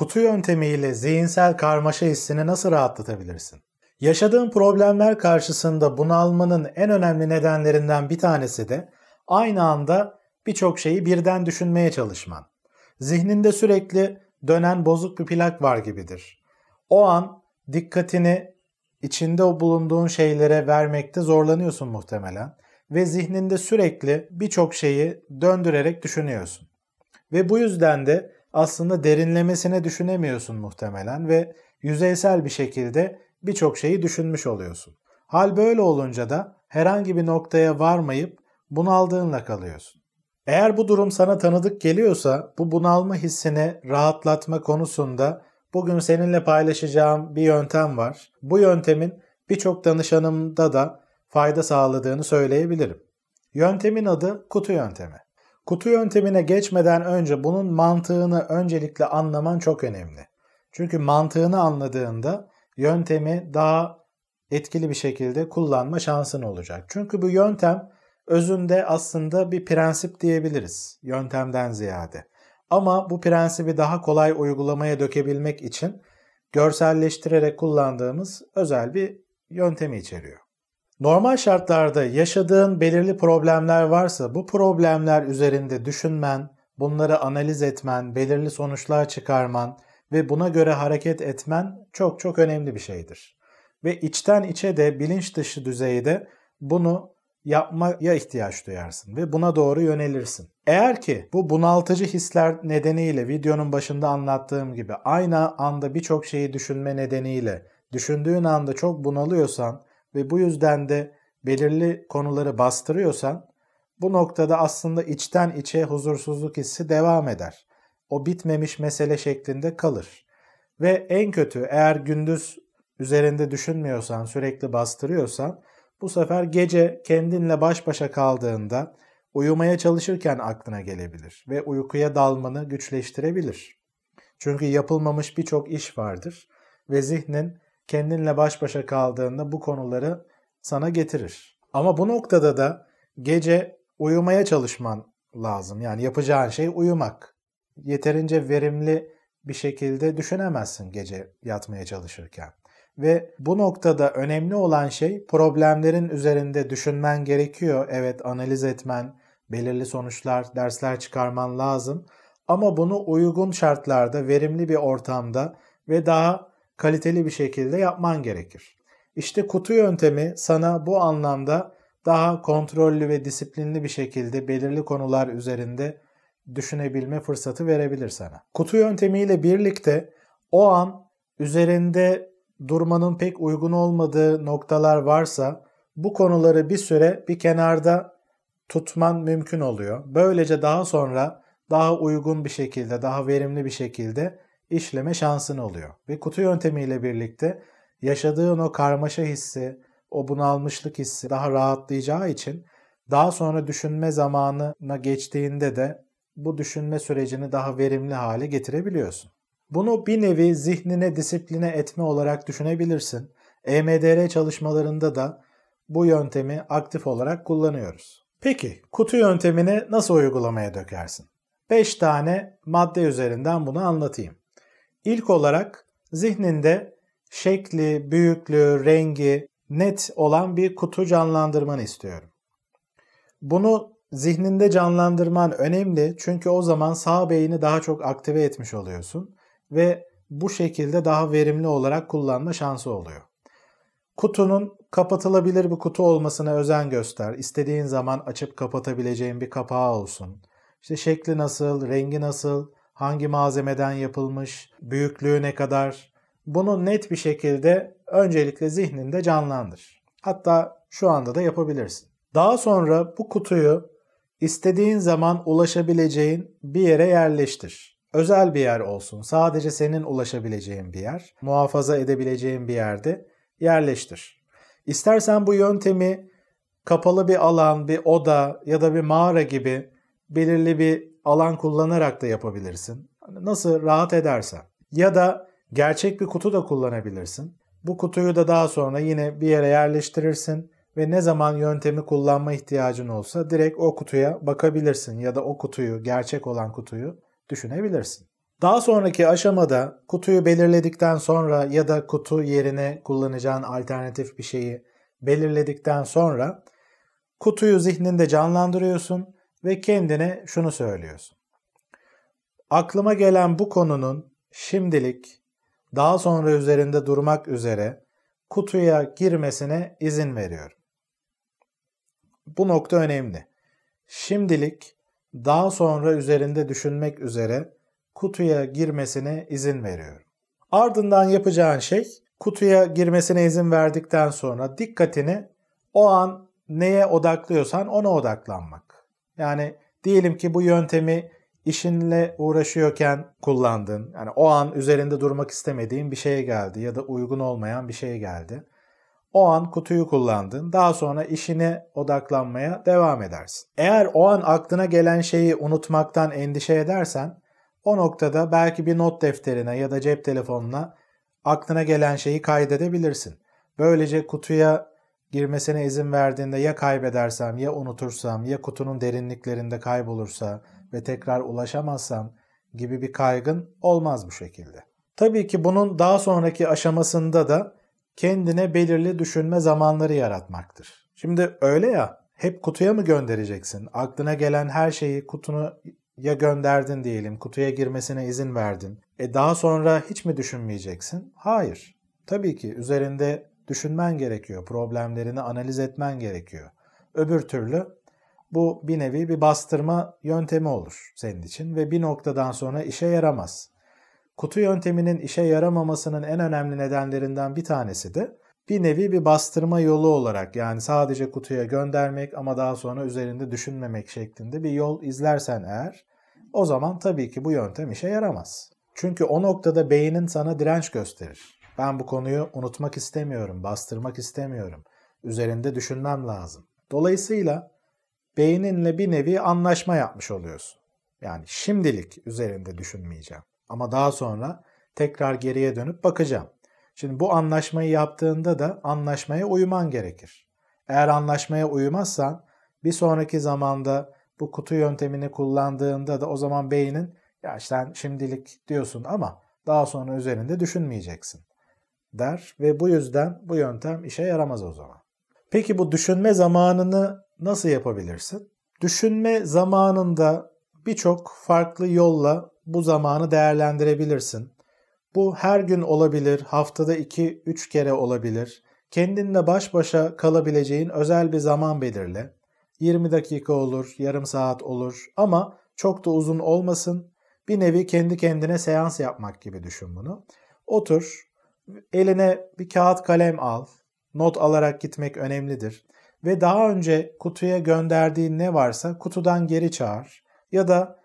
Kutu yöntemiyle zihinsel karmaşa hissini nasıl rahatlatabilirsin? Yaşadığın problemler karşısında bunalmanın en önemli nedenlerinden bir tanesi de aynı anda birçok şeyi birden düşünmeye çalışman. Zihninde sürekli dönen bozuk bir plak var gibidir. O an dikkatini içinde bulunduğun şeylere vermekte zorlanıyorsun muhtemelen ve zihninde sürekli birçok şeyi döndürerek düşünüyorsun. Ve bu yüzden de aslında derinlemesine düşünemiyorsun muhtemelen ve yüzeysel bir şekilde birçok şeyi düşünmüş oluyorsun. Hal böyle olunca da herhangi bir noktaya varmayıp bunaldığınla kalıyorsun. Eğer bu durum sana tanıdık geliyorsa bu bunalma hissini rahatlatma konusunda bugün seninle paylaşacağım bir yöntem var. Bu yöntemin birçok danışanımda da fayda sağladığını söyleyebilirim. Yöntemin adı kutu yöntemi. Kutu yöntemine geçmeden önce bunun mantığını öncelikle anlaman çok önemli. Çünkü mantığını anladığında yöntemi daha etkili bir şekilde kullanma şansın olacak. Çünkü bu yöntem özünde aslında bir prensip diyebiliriz yöntemden ziyade. Ama bu prensibi daha kolay uygulamaya dökebilmek için görselleştirerek kullandığımız özel bir yöntemi içeriyor. Normal şartlarda yaşadığın belirli problemler varsa bu problemler üzerinde düşünmen, bunları analiz etmen, belirli sonuçlar çıkarman ve buna göre hareket etmen çok çok önemli bir şeydir. Ve içten içe de bilinç dışı düzeyde bunu yapmaya ihtiyaç duyarsın ve buna doğru yönelirsin. Eğer ki bu bunaltıcı hisler nedeniyle videonun başında anlattığım gibi aynı anda birçok şeyi düşünme nedeniyle düşündüğün anda çok bunalıyorsan ve bu yüzden de belirli konuları bastırıyorsan bu noktada aslında içten içe huzursuzluk hissi devam eder. O bitmemiş mesele şeklinde kalır. Ve en kötü eğer gündüz üzerinde düşünmüyorsan, sürekli bastırıyorsan bu sefer gece kendinle baş başa kaldığında uyumaya çalışırken aklına gelebilir ve uykuya dalmanı güçleştirebilir. Çünkü yapılmamış birçok iş vardır ve zihnin kendinle baş başa kaldığında bu konuları sana getirir. Ama bu noktada da gece uyumaya çalışman lazım. Yani yapacağın şey uyumak. Yeterince verimli bir şekilde düşünemezsin gece yatmaya çalışırken. Ve bu noktada önemli olan şey problemlerin üzerinde düşünmen gerekiyor. Evet analiz etmen, belirli sonuçlar, dersler çıkarman lazım. Ama bunu uygun şartlarda, verimli bir ortamda ve daha kaliteli bir şekilde yapman gerekir. İşte kutu yöntemi sana bu anlamda daha kontrollü ve disiplinli bir şekilde belirli konular üzerinde düşünebilme fırsatı verebilir sana. Kutu yöntemiyle birlikte o an üzerinde durmanın pek uygun olmadığı noktalar varsa bu konuları bir süre bir kenarda tutman mümkün oluyor. Böylece daha sonra daha uygun bir şekilde, daha verimli bir şekilde işleme şansın oluyor. Ve kutu yöntemiyle birlikte yaşadığın o karmaşa hissi, o bunalmışlık hissi daha rahatlayacağı için daha sonra düşünme zamanına geçtiğinde de bu düşünme sürecini daha verimli hale getirebiliyorsun. Bunu bir nevi zihnine disipline etme olarak düşünebilirsin. EMDR çalışmalarında da bu yöntemi aktif olarak kullanıyoruz. Peki kutu yöntemini nasıl uygulamaya dökersin? 5 tane madde üzerinden bunu anlatayım. İlk olarak zihninde şekli, büyüklüğü, rengi net olan bir kutu canlandırmanı istiyorum. Bunu zihninde canlandırman önemli çünkü o zaman sağ beyni daha çok aktive etmiş oluyorsun ve bu şekilde daha verimli olarak kullanma şansı oluyor. Kutunun kapatılabilir bir kutu olmasına özen göster. İstediğin zaman açıp kapatabileceğin bir kapağı olsun. İşte şekli nasıl, rengi nasıl, hangi malzemeden yapılmış, büyüklüğü ne kadar bunu net bir şekilde öncelikle zihninde canlandır. Hatta şu anda da yapabilirsin. Daha sonra bu kutuyu istediğin zaman ulaşabileceğin bir yere yerleştir. Özel bir yer olsun. Sadece senin ulaşabileceğin bir yer, muhafaza edebileceğin bir yerde yerleştir. İstersen bu yöntemi kapalı bir alan, bir oda ya da bir mağara gibi belirli bir alan kullanarak da yapabilirsin. Hani nasıl rahat edersen. Ya da gerçek bir kutu da kullanabilirsin. Bu kutuyu da daha sonra yine bir yere yerleştirirsin ve ne zaman yöntemi kullanma ihtiyacın olsa direkt o kutuya bakabilirsin ya da o kutuyu, gerçek olan kutuyu düşünebilirsin. Daha sonraki aşamada kutuyu belirledikten sonra ya da kutu yerine kullanacağın alternatif bir şeyi belirledikten sonra kutuyu zihninde canlandırıyorsun ve kendine şunu söylüyorsun. Aklıma gelen bu konunun şimdilik daha sonra üzerinde durmak üzere kutuya girmesine izin veriyorum. Bu nokta önemli. Şimdilik daha sonra üzerinde düşünmek üzere kutuya girmesine izin veriyorum. Ardından yapacağın şey kutuya girmesine izin verdikten sonra dikkatini o an neye odaklıyorsan ona odaklanmak. Yani diyelim ki bu yöntemi işinle uğraşıyorken kullandın. Yani o an üzerinde durmak istemediğin bir şey geldi ya da uygun olmayan bir şey geldi. O an kutuyu kullandın. Daha sonra işine odaklanmaya devam edersin. Eğer o an aklına gelen şeyi unutmaktan endişe edersen o noktada belki bir not defterine ya da cep telefonuna aklına gelen şeyi kaydedebilirsin. Böylece kutuya girmesine izin verdiğinde ya kaybedersem ya unutursam ya kutunun derinliklerinde kaybolursa ve tekrar ulaşamazsam gibi bir kaygın olmaz bu şekilde. Tabii ki bunun daha sonraki aşamasında da kendine belirli düşünme zamanları yaratmaktır. Şimdi öyle ya hep kutuya mı göndereceksin? Aklına gelen her şeyi kutunu ya gönderdin diyelim, kutuya girmesine izin verdin. E daha sonra hiç mi düşünmeyeceksin? Hayır. Tabii ki üzerinde düşünmen gerekiyor, problemlerini analiz etmen gerekiyor. Öbür türlü bu bir nevi bir bastırma yöntemi olur senin için ve bir noktadan sonra işe yaramaz. Kutu yönteminin işe yaramamasının en önemli nedenlerinden bir tanesi de bir nevi bir bastırma yolu olarak yani sadece kutuya göndermek ama daha sonra üzerinde düşünmemek şeklinde bir yol izlersen eğer o zaman tabii ki bu yöntem işe yaramaz. Çünkü o noktada beynin sana direnç gösterir. Ben bu konuyu unutmak istemiyorum, bastırmak istemiyorum. Üzerinde düşünmem lazım. Dolayısıyla beyninle bir nevi anlaşma yapmış oluyorsun. Yani şimdilik üzerinde düşünmeyeceğim. Ama daha sonra tekrar geriye dönüp bakacağım. Şimdi bu anlaşmayı yaptığında da anlaşmaya uyman gerekir. Eğer anlaşmaya uymazsan bir sonraki zamanda bu kutu yöntemini kullandığında da o zaman beynin ya sen şimdilik diyorsun ama daha sonra üzerinde düşünmeyeceksin der ve bu yüzden bu yöntem işe yaramaz o zaman. Peki bu düşünme zamanını nasıl yapabilirsin? Düşünme zamanında birçok farklı yolla bu zamanı değerlendirebilirsin. Bu her gün olabilir, haftada 2-3 kere olabilir. Kendinle baş başa kalabileceğin özel bir zaman belirle. 20 dakika olur, yarım saat olur ama çok da uzun olmasın. Bir nevi kendi kendine seans yapmak gibi düşün bunu. Otur, eline bir kağıt kalem al. Not alarak gitmek önemlidir. Ve daha önce kutuya gönderdiğin ne varsa kutudan geri çağır. Ya da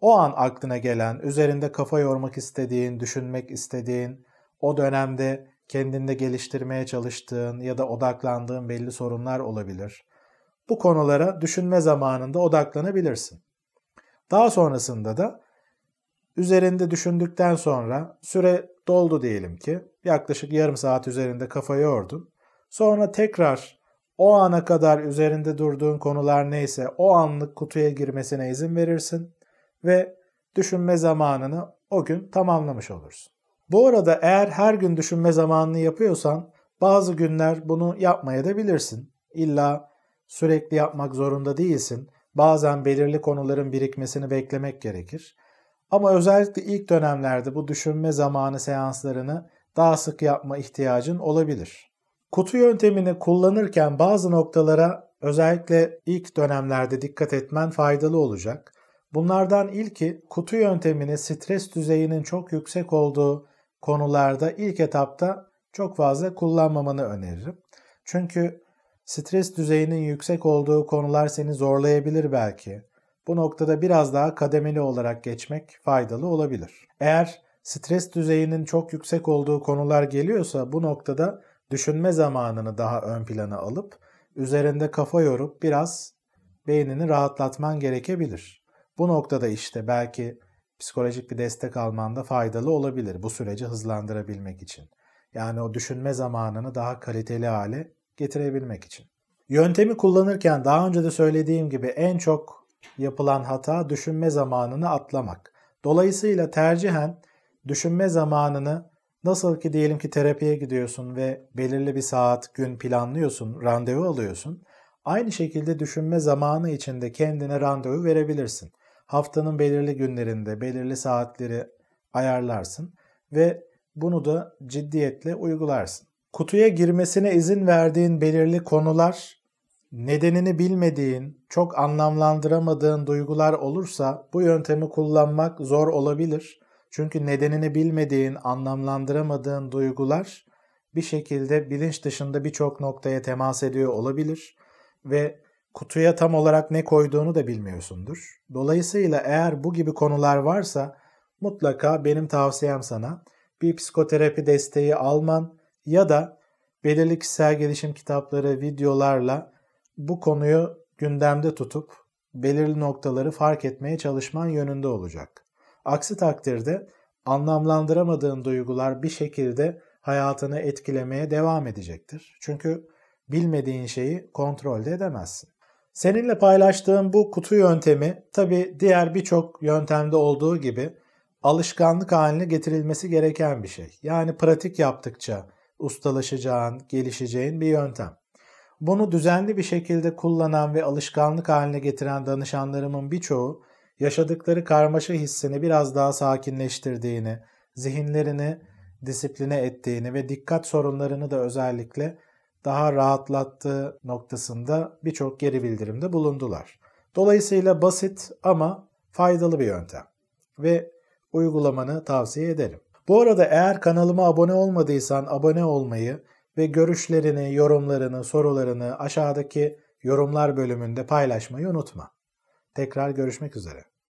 o an aklına gelen, üzerinde kafa yormak istediğin, düşünmek istediğin, o dönemde kendinde geliştirmeye çalıştığın ya da odaklandığın belli sorunlar olabilir. Bu konulara düşünme zamanında odaklanabilirsin. Daha sonrasında da üzerinde düşündükten sonra süre doldu diyelim ki yaklaşık yarım saat üzerinde kafa yordun. Sonra tekrar o ana kadar üzerinde durduğun konular neyse o anlık kutuya girmesine izin verirsin ve düşünme zamanını o gün tamamlamış olursun. Bu arada eğer her gün düşünme zamanını yapıyorsan bazı günler bunu yapmaya da bilirsin. İlla sürekli yapmak zorunda değilsin. Bazen belirli konuların birikmesini beklemek gerekir. Ama özellikle ilk dönemlerde bu düşünme zamanı seanslarını daha sık yapma ihtiyacın olabilir. Kutu yöntemini kullanırken bazı noktalara özellikle ilk dönemlerde dikkat etmen faydalı olacak. Bunlardan ilki kutu yöntemini stres düzeyinin çok yüksek olduğu konularda ilk etapta çok fazla kullanmamanı öneririm. Çünkü stres düzeyinin yüksek olduğu konular seni zorlayabilir belki. Bu noktada biraz daha kademeli olarak geçmek faydalı olabilir. Eğer stres düzeyinin çok yüksek olduğu konular geliyorsa bu noktada düşünme zamanını daha ön plana alıp üzerinde kafa yorup biraz beynini rahatlatman gerekebilir. Bu noktada işte belki psikolojik bir destek almanda faydalı olabilir bu süreci hızlandırabilmek için. Yani o düşünme zamanını daha kaliteli hale getirebilmek için. Yöntemi kullanırken daha önce de söylediğim gibi en çok yapılan hata düşünme zamanını atlamak. Dolayısıyla tercihen düşünme zamanını nasıl ki diyelim ki terapiye gidiyorsun ve belirli bir saat, gün planlıyorsun, randevu alıyorsun. Aynı şekilde düşünme zamanı içinde kendine randevu verebilirsin. Haftanın belirli günlerinde belirli saatleri ayarlarsın ve bunu da ciddiyetle uygularsın. Kutuya girmesine izin verdiğin belirli konular, nedenini bilmediğin, çok anlamlandıramadığın duygular olursa bu yöntemi kullanmak zor olabilir. Çünkü nedenini bilmediğin, anlamlandıramadığın duygular bir şekilde bilinç dışında birçok noktaya temas ediyor olabilir ve kutuya tam olarak ne koyduğunu da bilmiyorsundur. Dolayısıyla eğer bu gibi konular varsa mutlaka benim tavsiyem sana bir psikoterapi desteği alman ya da belirli kişisel gelişim kitapları, videolarla bu konuyu gündemde tutup belirli noktaları fark etmeye çalışman yönünde olacak. Aksi takdirde anlamlandıramadığın duygular bir şekilde hayatını etkilemeye devam edecektir. Çünkü bilmediğin şeyi kontrolde edemezsin. Seninle paylaştığım bu kutu yöntemi tabi diğer birçok yöntemde olduğu gibi alışkanlık haline getirilmesi gereken bir şey. Yani pratik yaptıkça ustalaşacağın, gelişeceğin bir yöntem. Bunu düzenli bir şekilde kullanan ve alışkanlık haline getiren danışanlarımın birçoğu yaşadıkları karmaşa hissini biraz daha sakinleştirdiğini, zihinlerini disipline ettiğini ve dikkat sorunlarını da özellikle daha rahatlattığı noktasında birçok geri bildirimde bulundular. Dolayısıyla basit ama faydalı bir yöntem ve uygulamanı tavsiye ederim. Bu arada eğer kanalıma abone olmadıysan abone olmayı ve görüşlerini, yorumlarını, sorularını aşağıdaki yorumlar bölümünde paylaşmayı unutma. Tekrar görüşmek üzere.